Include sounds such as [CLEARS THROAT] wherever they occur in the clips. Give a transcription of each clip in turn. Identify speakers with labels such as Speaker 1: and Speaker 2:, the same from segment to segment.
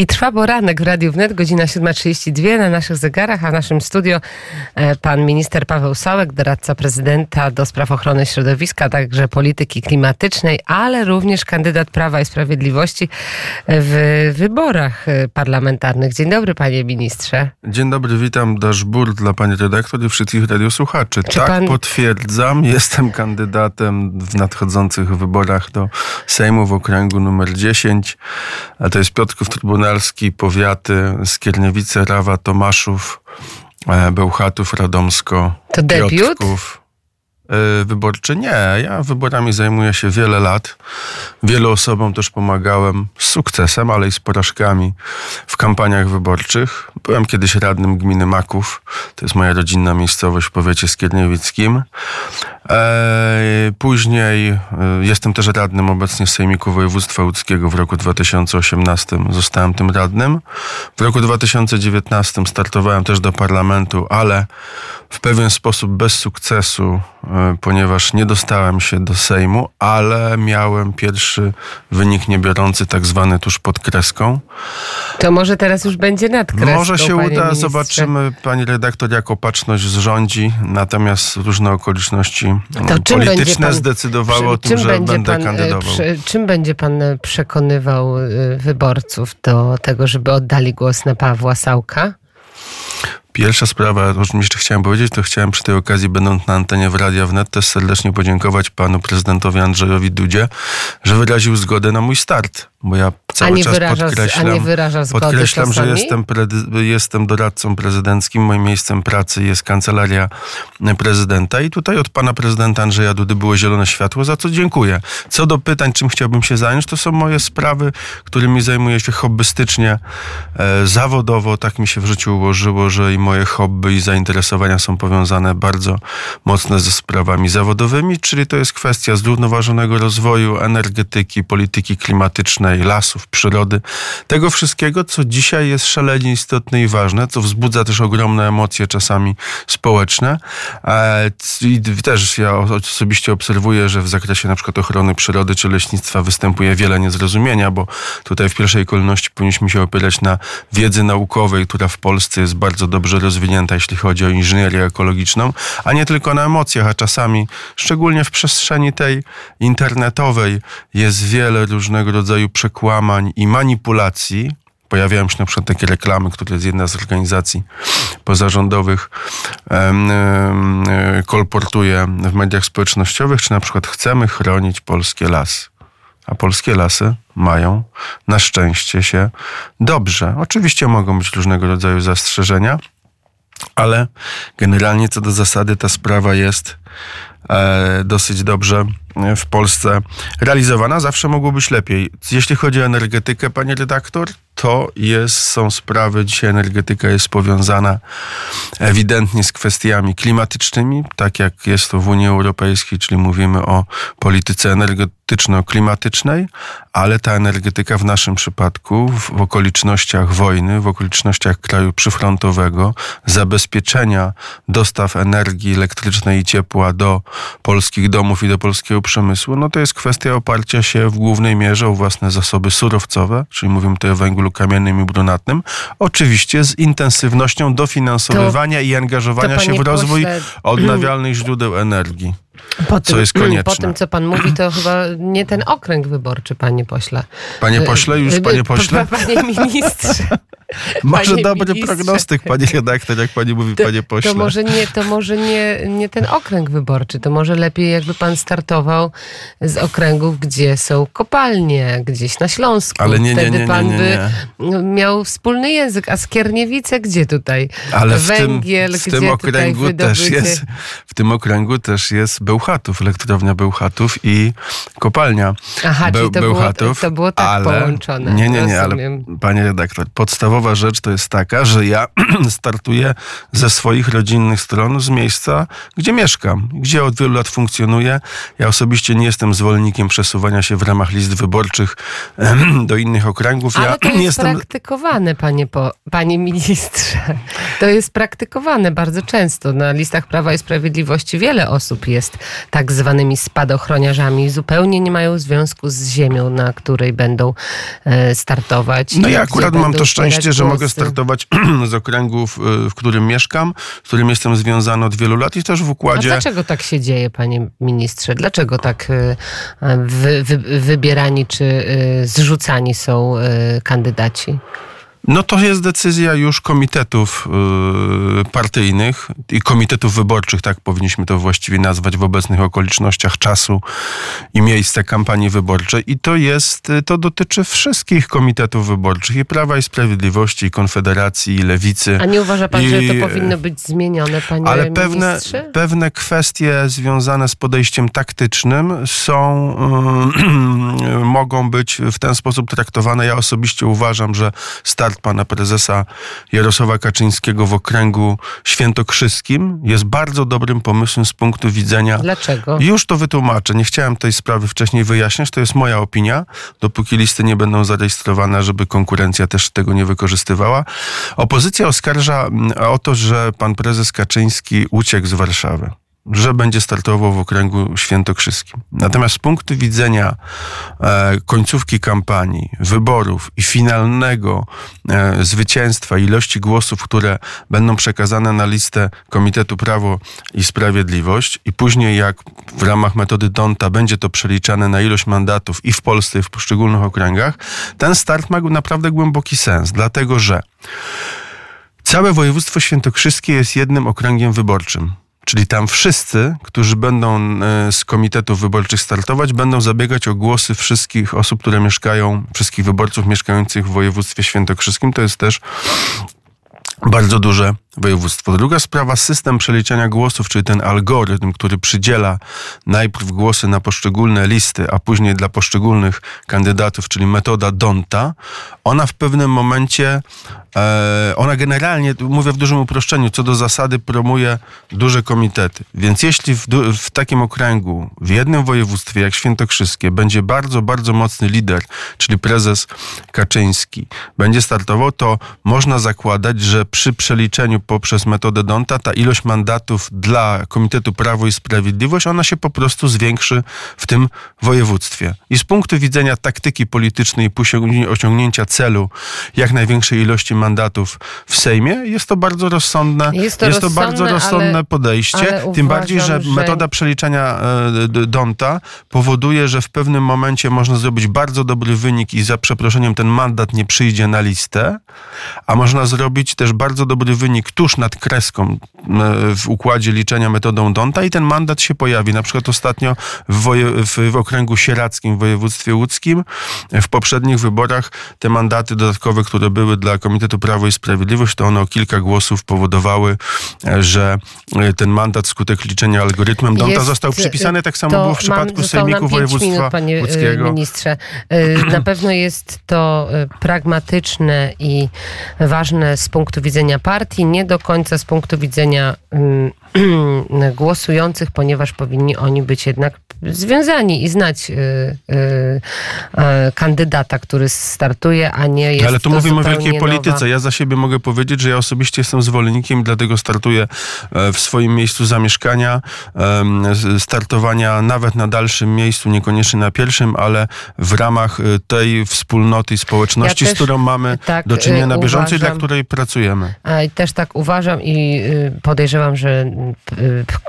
Speaker 1: I trwa poranek w Radiu Wnet, godzina 7.32 na naszych zegarach, a w naszym studio e, pan minister Paweł Sałek, doradca prezydenta do spraw ochrony środowiska, także polityki klimatycznej, ale również kandydat Prawa i Sprawiedliwości w wyborach e, parlamentarnych. Dzień dobry panie ministrze.
Speaker 2: Dzień dobry, witam. Daszbur dla pani redaktor i wszystkich radiosłuchaczy. Czy tak, pan... potwierdzam. [LAUGHS] Jestem kandydatem w nadchodzących wyborach do Sejmu w okręgu numer 10, a to jest Piotrków Trybunał Powiaty Skierniewice, Rawa, Tomaszów, e, Bełchatów, Radomsko,
Speaker 1: To debiut? Piotrków.
Speaker 2: E, wyborczy. Nie, ja wyborami zajmuję się wiele lat. Wielu osobom też pomagałem z sukcesem, ale i z porażkami w kampaniach wyborczych. Byłem kiedyś radnym gminy Maków. To jest moja rodzinna miejscowość w powiecie skierniewickim. E, później e, jestem też radnym obecnie Sejmiku Województwa Łódzkiego w roku 2018. Zostałem tym radnym. W roku 2019 startowałem też do parlamentu, ale w pewien sposób bez sukcesu, e, ponieważ nie dostałem się do Sejmu, ale miałem pierwszy wynik niebiorący, tak zwany tuż pod kreską.
Speaker 1: To może teraz już będzie nad kreską,
Speaker 2: Może się uda,
Speaker 1: ministrze.
Speaker 2: zobaczymy, pani redaktor, jak opatrzność zrządzi, natomiast różne okoliczności
Speaker 1: to
Speaker 2: polityczne
Speaker 1: pan,
Speaker 2: zdecydowały o tym, że będę
Speaker 1: pan, e,
Speaker 2: kandydował.
Speaker 1: Przy, czym będzie pan e, przekonywał wyborców do tego, żeby oddali głos na Pawła Sałka?
Speaker 2: Pierwsza sprawa, jeszcze chciałem powiedzieć, to chciałem przy tej okazji, będąc na antenie w Radio Wnet, też serdecznie podziękować panu prezydentowi Andrzejowi Dudzie, że wyraził zgodę na mój start. Bo ja cały
Speaker 1: nie
Speaker 2: czas
Speaker 1: wyraża,
Speaker 2: podkreślam,
Speaker 1: a nie wyraża zgody
Speaker 2: podkreślam że jestem, jestem doradcą prezydenckim. Moim miejscem pracy jest kancelaria prezydenta. I tutaj od pana prezydenta Andrzeja Dudy było zielone światło, za co dziękuję. Co do pytań, czym chciałbym się zająć, to są moje sprawy, którymi zajmuję się hobbystycznie, e, zawodowo. Tak mi się w życiu ułożyło, że i moje hobby i zainteresowania są powiązane bardzo mocno ze sprawami zawodowymi, czyli to jest kwestia zrównoważonego rozwoju, energetyki, polityki klimatycznej, lasów, przyrody, tego wszystkiego, co dzisiaj jest szalenie istotne i ważne, co wzbudza też ogromne emocje czasami społeczne. E, I też ja osobiście obserwuję, że w zakresie na przykład ochrony przyrody czy leśnictwa występuje wiele niezrozumienia, bo tutaj w pierwszej kolejności powinniśmy się opierać na wiedzy naukowej, która w Polsce jest bardzo dobrze rozwinięta, jeśli chodzi o inżynierię ekologiczną, a nie tylko na emocjach, a czasami, szczególnie w przestrzeni tej internetowej, jest wiele różnego rodzaju przekłamań i manipulacji. Pojawiają się na przykład takie reklamy, które jest jedna z organizacji pozarządowych um, kolportuje w mediach społecznościowych, czy na przykład chcemy chronić polskie lasy. A polskie lasy mają na szczęście się dobrze. Oczywiście mogą być różnego rodzaju zastrzeżenia, ale generalnie co do zasady ta sprawa jest e, dosyć dobrze w Polsce realizowana. Zawsze mogło być lepiej. Jeśli chodzi o energetykę, panie redaktor, to jest, są sprawy, dzisiaj energetyka jest powiązana ewidentnie z kwestiami klimatycznymi, tak jak jest to w Unii Europejskiej, czyli mówimy o polityce energetyczno-klimatycznej, ale ta energetyka w naszym przypadku, w, okolicznościach wojny, w okolicznościach kraju przyfrontowego, zabezpieczenia dostaw energii elektrycznej i ciepła do polskich domów i do polskiego przemysłu, no to jest kwestia oparcia się w głównej mierze o własne zasoby surowcowe, czyli mówimy tutaj o węglu kamiennym i brunatnym, oczywiście z intensywnością dofinansowywania to, i angażowania się w rozwój pośle... odnawialnych źródeł energii. Po tym, co jest konieczne.
Speaker 1: Po tym, co pan mówi, to chyba nie ten okręg wyborczy, panie pośle.
Speaker 2: Panie pośle, już panie pośle?
Speaker 1: Panie [LAUGHS] ministrze.
Speaker 2: Może panie dobry ministrze. prognostyk, panie redaktor, jak pani mówi,
Speaker 1: to,
Speaker 2: panie pośle.
Speaker 1: To może, nie, to może nie, nie ten okręg wyborczy, to może lepiej jakby pan startował z okręgów, gdzie są kopalnie, gdzieś na Śląsku.
Speaker 2: Ale nie, nie,
Speaker 1: Wtedy
Speaker 2: nie, nie,
Speaker 1: pan
Speaker 2: nie,
Speaker 1: by miał wspólny język, a Skierniewice gdzie tutaj?
Speaker 2: Ale w
Speaker 1: Węgiel,
Speaker 2: tym, w tym okręgu też jest, w tym okręgu też jest Bełchatów, elektrownia Bełchatów i kopalnia
Speaker 1: Aha,
Speaker 2: Be
Speaker 1: czyli to,
Speaker 2: Bełchatów.
Speaker 1: Było, to było tak
Speaker 2: ale,
Speaker 1: połączone.
Speaker 2: Nie, nie, nie, ale panie redaktor, podstawowa rzecz to jest taka, że ja [CLEARS THROAT] startuję ze swoich rodzinnych stron, z miejsca, gdzie mieszkam, gdzie od wielu lat funkcjonuję. Ja osobiście nie jestem zwolennikiem przesuwania się w ramach list wyborczych [CLEARS THROAT] do innych okręgów.
Speaker 1: Ale
Speaker 2: ja
Speaker 1: to jest
Speaker 2: jestem...
Speaker 1: praktykowane, panie, po, panie ministrze. To jest praktykowane bardzo często. Na listach Prawa i Sprawiedliwości wiele osób jest tak zwanymi spadochroniarzami. Zupełnie nie mają związku z ziemią, na której będą e, startować.
Speaker 2: No ja akurat mam to szczęście, że mogę startować [CLEARS THROAT] z okręgów, y, w którym mieszkam, z którym jestem związany od wielu lat i też w
Speaker 1: A
Speaker 2: układzie...
Speaker 1: dlaczego tak się dzieje, panie ministrze? Dlaczego tak y, wy, wy, wybierani czy zrzucani są kandydaci?
Speaker 2: No to jest decyzja już komitetów yy, partyjnych i komitetów wyborczych, tak powinniśmy to właściwie nazwać w obecnych okolicznościach czasu i miejsca kampanii wyborczej. I to jest, y, to dotyczy wszystkich komitetów wyborczych i Prawa i Sprawiedliwości, i Konfederacji, i Lewicy.
Speaker 1: A nie uważa pan,
Speaker 2: I,
Speaker 1: że to powinno być zmienione, panie
Speaker 2: Ale pewne,
Speaker 1: ministrze?
Speaker 2: pewne kwestie związane z podejściem taktycznym są, yy, [CLEARS THROAT] mogą być w ten sposób traktowane. Ja osobiście uważam, że start pana prezesa Jarosława Kaczyńskiego w okręgu świętokrzyskim jest bardzo dobrym pomysłem z punktu widzenia
Speaker 1: Dlaczego?
Speaker 2: już to wytłumaczę. Nie chciałem tej sprawy wcześniej wyjaśniać. To jest moja opinia. Dopóki listy nie będą zarejestrowane, żeby konkurencja też tego nie wykorzystywała. Opozycja oskarża mm, o to, że pan prezes Kaczyński uciekł z Warszawy. Że będzie startował w okręgu świętokrzyskim. Natomiast z punktu widzenia e, końcówki kampanii, wyborów i finalnego e, zwycięstwa, ilości głosów, które będą przekazane na listę Komitetu Prawo i Sprawiedliwość, i później, jak w ramach metody Donta będzie to przeliczane na ilość mandatów i w Polsce, i w poszczególnych okręgach, ten start ma naprawdę głęboki sens, dlatego że całe województwo świętokrzyskie jest jednym okręgiem wyborczym. Czyli tam wszyscy, którzy będą e, z komitetów wyborczych startować, będą zabiegać o głosy wszystkich osób, które mieszkają, wszystkich wyborców mieszkających w województwie świętokrzyskim. To jest też bardzo duże województwo. Druga sprawa, system przeliczania głosów, czyli ten algorytm, który przydziela najpierw głosy na poszczególne listy, a później dla poszczególnych kandydatów, czyli metoda Donta, ona w pewnym momencie, e, ona generalnie, mówię w dużym uproszczeniu, co do zasady promuje duże komitety. Więc jeśli w, w takim okręgu, w jednym województwie jak Świętokrzyskie, będzie bardzo, bardzo mocny lider, czyli prezes Kaczyński, będzie startował, to można zakładać, że przy przeliczeniu poprzez metodę Donta ta ilość mandatów dla Komitetu Prawo i Sprawiedliwość, ona się po prostu zwiększy w tym województwie. I z punktu widzenia taktyki politycznej i osiągnięcia celu jak największej ilości mandatów w Sejmie, jest to bardzo rozsądne,
Speaker 1: Jest to
Speaker 2: bardzo
Speaker 1: rozsądne,
Speaker 2: rozsądne
Speaker 1: ale-
Speaker 2: podejście.
Speaker 1: ale
Speaker 2: Tym bardziej, że,
Speaker 1: że-
Speaker 2: metoda przeliczania e, Donta powoduje, że w pewnym momencie można zrobić bardzo dobry wynik i za przeproszeniem ten mandat nie przyjdzie na listę, a można zrobić też bardzo dobry wynik tuż nad kreską e, w układzie liczenia metodą Donta i ten mandat się pojawi. Na przykład ostatnio w, woje, w, w okręgu sieradzkim w województwie łódzkim w poprzednich wyborach te mandaty dodatkowe, które były dla Komitetu Prawo i Sprawiedliwość, to one o kilka głosów powodowały, e, że e, ten mandat skutek liczenia algorytmem Donta
Speaker 1: Jest,
Speaker 2: został przypisany. Tak samo było w przypadku Sejmiku Województwa
Speaker 1: minut, panie
Speaker 2: Łódzkiego.
Speaker 1: ministrze. Na pewno jest to pragmatyczne i ważne z punktu widzenia partii, nie do końca z punktu widzenia mm, [CLEARS THROAT] głosujących, ponieważ powinni oni być jednak związani i znać y, y, y, kandydata, który startuje, a nie jest
Speaker 2: Ale tu
Speaker 1: to
Speaker 2: mówimy o wielkiej polityce.
Speaker 1: Nowa.
Speaker 2: Ja za siebie mogę powiedzieć, że ja osobiście jestem zwolennikiem dlatego startuję e, w swoim miejscu zamieszkania, startowania nawet na dalszym miejscu, niekoniecznie na pierwszym, ale w ramach e, tej wspólnoty i społeczności,
Speaker 1: Ja
Speaker 2: z którą mamy
Speaker 1: tak,
Speaker 2: do czynienia
Speaker 1: y,
Speaker 2: na bieżąco i dla której pracujemy.
Speaker 1: Też tak uważam i podejrzewam, że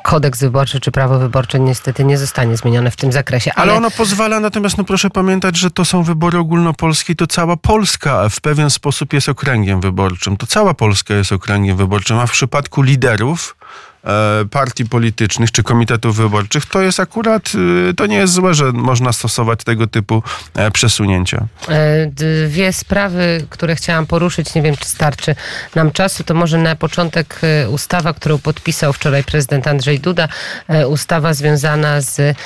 Speaker 1: kodeks wyborczy czy prawo wyborcze niestety nie zostanie zmienione w tym zakresie.
Speaker 2: Ale ono pozwala, natomiast no proszę pamiętać, że to są wybory ogólnopolskie, to cała Polska w pewien sposób jest okręgiem wyborczym. To cała Polska jest okręgiem wyborczym, a w przypadku liderów partii politycznych czy komitetów wyborczych, to jest akurat, y, to nie jest złe, że można stosować tego typu e, przesunięcia.
Speaker 1: E, dwie sprawy, które chciałam poruszyć, nie wiem czy starczy nam czasu, to może na początek e, ustawa, którą podpisał wczoraj prezydent Andrzej Duda, e, ustawa związana z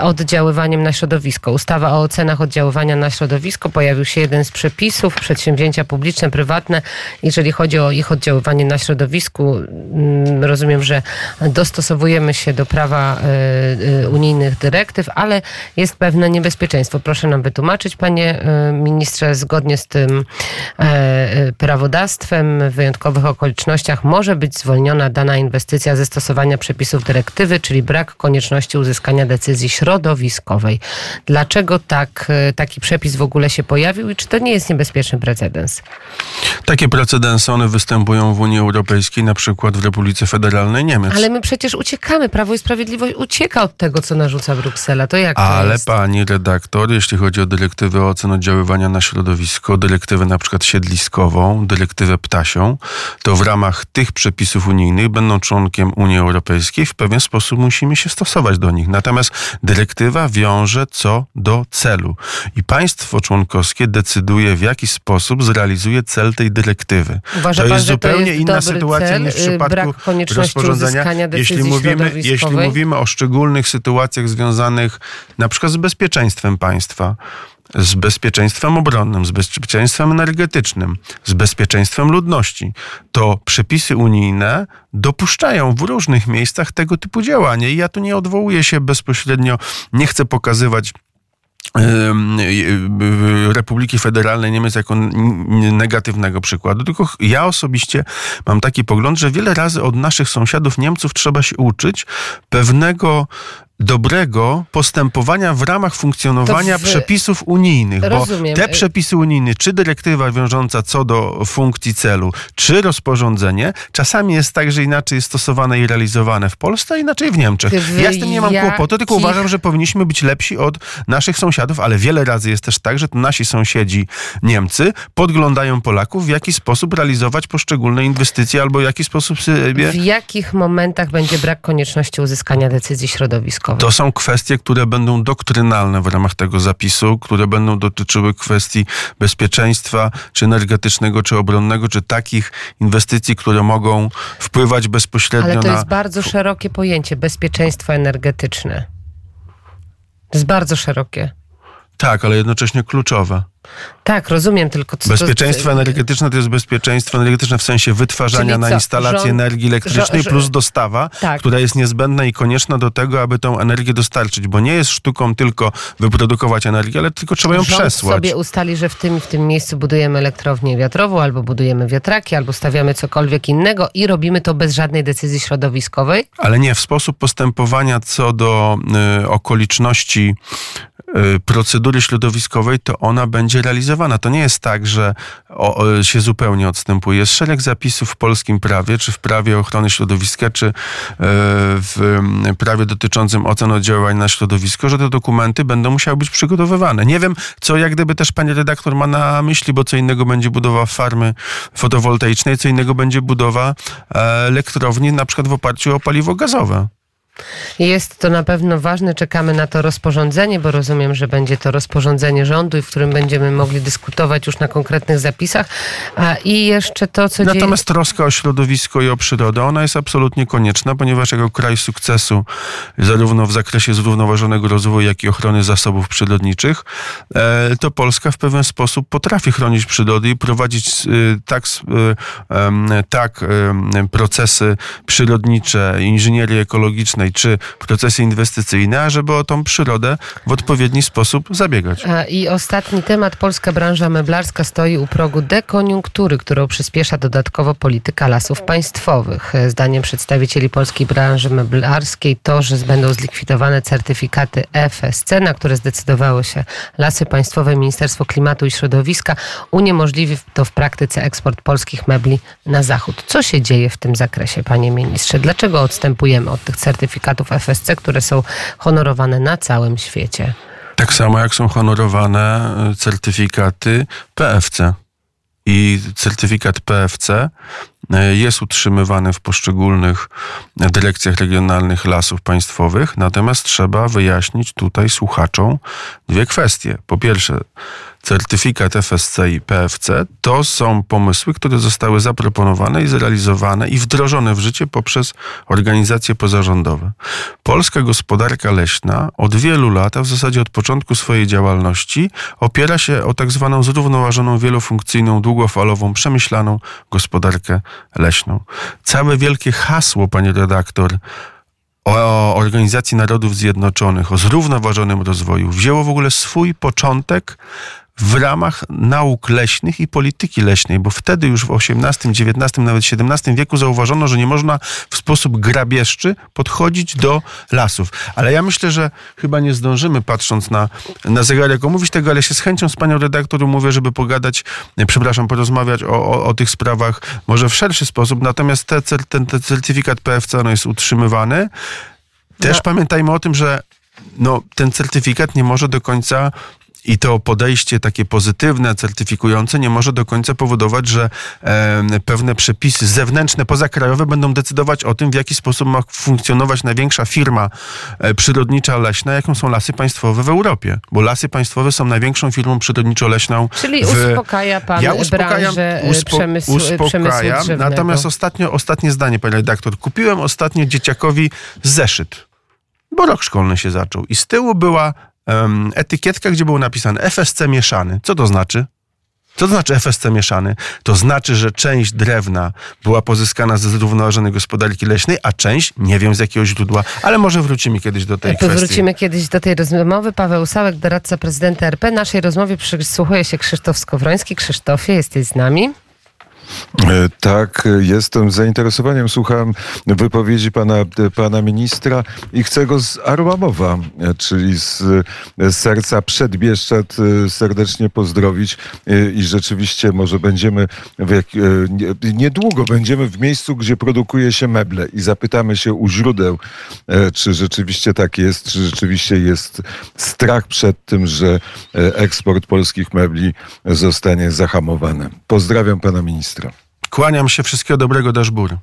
Speaker 1: oddziaływaniem na środowisko. Ustawa o ocenach oddziaływania na środowisko. Pojawił się jeden z przepisów, przedsięwzięcia publiczne, prywatne, jeżeli chodzi o ich oddziaływanie na środowisku. Mm, rozumiem, że dostosowujemy się do prawa unijnych dyrektyw, ale jest pewne niebezpieczeństwo. Proszę nam wytłumaczyć, panie ministrze, zgodnie z tym prawodawstwem w wyjątkowych okolicznościach może być zwolniona dana inwestycja ze stosowania przepisów dyrektywy, czyli brak konieczności uzyskania decyzji środowiskowej. Dlaczego tak, e, taki przepis w ogóle się pojawił i czy to nie jest niebezpieczny precedens?
Speaker 2: Takie precedensy, one występują w Unii Europejskiej, na przykład w Republice Federalnej Niemiec.
Speaker 1: Ale my przecież uciekamy. Prawo i Sprawiedliwość ucieka od tego, co narzuca Bruksela. To jak
Speaker 2: Ale
Speaker 1: to jest?
Speaker 2: pani redaktor, jeśli chodzi o dyrektywę o ocen oddziaływania na środowisko, dyrektywę na przykład siedliskową, dyrektywę ptasią, to w ramach tych przepisów unijnych będą członkiem Unii Europejskiej, w pewien sposób musimy się stosować do nich. Natomiast dyrektywa wiąże co do celu i państwo członkowskie decyduje, w jaki sposób zrealizuje cel tej dyrektywy.
Speaker 1: Uważa
Speaker 2: to
Speaker 1: pan,
Speaker 2: jest
Speaker 1: że to
Speaker 2: zupełnie
Speaker 1: jest
Speaker 2: inna sytuacja
Speaker 1: cel,
Speaker 2: niż w
Speaker 1: y,
Speaker 2: przypadku
Speaker 1: brak konieczności decyzji
Speaker 2: Jeśli mówimy, jeśli mówimy o szczególnych sytuacjach związanych na przykład z bezpieczeństwem państwa, z bezpieczeństwem obronnym, z bezpieczeństwem energetycznym, z bezpieczeństwem ludności, to przepisy unijne dopuszczają w różnych miejscach tego typu działania. I ja tu nie odwołuję się bezpośrednio, nie chcę pokazywać Republiki Federalnej Niemiec jako negatywnego przykładu, tylko ja osobiście mam taki pogląd, że wiele razy od naszych sąsiadów Niemców trzeba się uczyć pewnego dobrego postępowania w ramach funkcjonowania
Speaker 1: w...
Speaker 2: przepisów unijnych,
Speaker 1: Rozumiem.
Speaker 2: bo te przepisy unijne, czy dyrektywa wiążąca co do funkcji celu, czy rozporządzenie, czasami jest tak, że inaczej jest stosowane i realizowane w Polsce, a inaczej w Niemczech.
Speaker 1: W
Speaker 2: ja z tym nie mam
Speaker 1: jakich...
Speaker 2: kłopotu, tylko uważam, że powinniśmy być lepsi od naszych sąsiadów, ale wiele razy jest też tak, że to nasi sąsiedzi Niemcy podglądają Polaków, w jaki sposób realizować poszczególne inwestycje, albo w jaki sposób sobie...
Speaker 1: W jakich momentach będzie brak konieczności uzyskania decyzji środowiskowej?
Speaker 2: To są kwestie, które będą doktrynalne w ramach tego zapisu, które będą dotyczyły kwestii bezpieczeństwa, czy energetycznego, czy obronnego, czy takich inwestycji, które mogą wpływać bezpośrednio na...
Speaker 1: Ale to jest bardzo szerokie pojęcie, bezpieczeństwo energetyczne. To jest bardzo szerokie.
Speaker 2: Tak, ale jednocześnie kluczowe.
Speaker 1: Tak, rozumiem, tylko co
Speaker 2: Bezpieczeństwo
Speaker 1: to...
Speaker 2: energetyczne to jest bezpieczeństwo energetyczne w sensie wytwarzania na instalację rząd, energii elektrycznej rząd, plus dostawa, tak. która jest niezbędna i konieczna do tego, aby tą energię dostarczyć, bo nie jest sztuką tylko wyprodukować energię, ale tylko trzeba ją
Speaker 1: rząd
Speaker 2: przesłać.
Speaker 1: sobie ustali, że w tym w tym miejscu budujemy elektrownię wiatrową, albo budujemy wiatraki, albo stawiamy cokolwiek innego i robimy to bez żadnej decyzji środowiskowej?
Speaker 2: Ale nie, w sposób postępowania co do y, okoliczności procedury środowiskowej, to ona będzie realizowana. To nie jest tak, że o, o, się zupełnie odstępuje. Jest szereg zapisów w polskim prawie, czy w prawie ochrony środowiska, czy e, w prawie dotyczącym ocen oddziaływań na środowisko, że te dokumenty będą musiały być przygotowywane. Nie wiem, co jak gdyby też pani redaktor ma na myśli, bo co innego będzie budowa farmy fotowoltaicznej, co innego będzie budowa e, elektrowni na przykład w oparciu o paliwo gazowe.
Speaker 1: Jest to na pewno ważne. Czekamy na to rozporządzenie, bo rozumiem, że będzie to rozporządzenie rządu, w którym będziemy mogli dyskutować już na konkretnych zapisach. A I jeszcze to, co
Speaker 2: Natomiast
Speaker 1: dzieje...
Speaker 2: troska o środowisko i o przyrodę, ona jest absolutnie konieczna, ponieważ jako kraj sukcesu, zarówno w zakresie zrównoważonego rozwoju, jak i ochrony zasobów przyrodniczych, e, to Polska w pewien sposób potrafi chronić przyrody i prowadzić e, tak, e, tak procesy przyrodnicze, inżynierii ekologicznej, czy procesy inwestycyjne, ażeby o tą przyrodę w odpowiedni sposób zabiegać.
Speaker 1: I ostatni temat. Polska branża meblarska stoi u progu dekoniunktury, którą przyspiesza dodatkowo polityka lasów państwowych. Zdaniem przedstawicieli polskiej branży meblarskiej to, że będą zlikwidowane certyfikaty FSC, na które zdecydowały się Lasy Państwowe, Ministerstwo Klimatu i Środowiska, uniemożliwi to w praktyce eksport polskich mebli na zachód. Co się dzieje w tym zakresie, panie ministrze? Dlaczego odstępujemy od tych certyfikatów? Certyfikatów FSC, które są honorowane na całym świecie.
Speaker 2: Tak samo jak są honorowane e, certyfikaty PFC. i certyfikat PFC e, jest utrzymywany w poszczególnych dyrekcjach regionalnych lasów państwowych, natomiast trzeba wyjaśnić tutaj słuchaczom dwie kwestie. Po pierwsze, certyfikat FSC i PFC to są pomysły, które zostały zaproponowane i zrealizowane i wdrożone w życie poprzez organizacje pozarządowe. Polska gospodarka leśna od wielu lat, a w zasadzie od początku swojej działalności, opiera się o tak zwaną zrównoważoną, wielofunkcyjną, długofalową, przemyślaną gospodarkę leśną. Całe wielkie hasło, pani redaktor, o Organizacji Narodów Zjednoczonych, o zrównoważonym rozwoju, wzięło w ogóle swój początek w ramach nauk leśnych i polityki leśnej, bo wtedy już w XVIII, XIX, nawet XVII wieku zauważono, że nie można w sposób grabieżczy podchodzić do lasów. Ale ja myślę, że chyba nie zdążymy, patrząc na, na zegarek, omówić tego, ale się z chęcią z panią redaktor mówię, żeby pogadać, przepraszam, porozmawiać o, o, o tych sprawach może w szerszy sposób. Natomiast te, ten, ten certyfikat PFC no, jest utrzymywany. Też no. pamiętajmy o tym, że no, ten certyfikat nie może do końca i to podejście takie pozytywne, certyfikujące nie może do końca powodować, że e, pewne przepisy zewnętrzne, pozakrajowe będą decydować o tym, w jaki sposób ma funkcjonować największa firma e, przyrodnicza leśna, jaką są lasy państwowe w Europie. Bo lasy państwowe są największą firmą przyrodniczo-leśną.
Speaker 1: Czyli w... uspokaja pan ja uspokajam, branżę e, uspo, przemysłu, uspokajam.
Speaker 2: Natomiast ostatnio, ostatnie zdanie, panie redaktor. Kupiłem ostatnio dzieciakowi zeszyt bo rok szkolny się zaczął i z tyłu była um, etykietka, gdzie było napisane FSC mieszany. Co to znaczy? Co to znaczy FSC mieszany? To znaczy, że część drewna była pozyskana ze zrównoważonej gospodarki leśnej, a część nie wiem z jakiego źródła, ale może wrócimy kiedyś do tej
Speaker 1: kwestii.
Speaker 2: Wrócimy
Speaker 1: kiedyś do tej rozmowy. Paweł Sałek, doradca prezydenta RP. Naszej rozmowie przysłuchuje się Krzysztof Skowroński. Krzysztofie, jesteś z nami?
Speaker 3: E, tak, jestem z zainteresowaniem, słucham wypowiedzi pana, pana ministra i chcę go z Arłamowa, e, czyli z, serca Przedbieszczad e, serdecznie pozdrowić i rzeczywiście może będziemy jak, niedługo będziemy w miejscu, gdzie produkuje się meble i zapytamy się u źródeł, czy rzeczywiście tak jest, czy rzeczywiście jest strach przed tym, że eksport polskich mebli zostanie zahamowany. Pozdrawiam pana ministra.
Speaker 2: Kłaniam się, wszystkiego dobrego, Daszbur.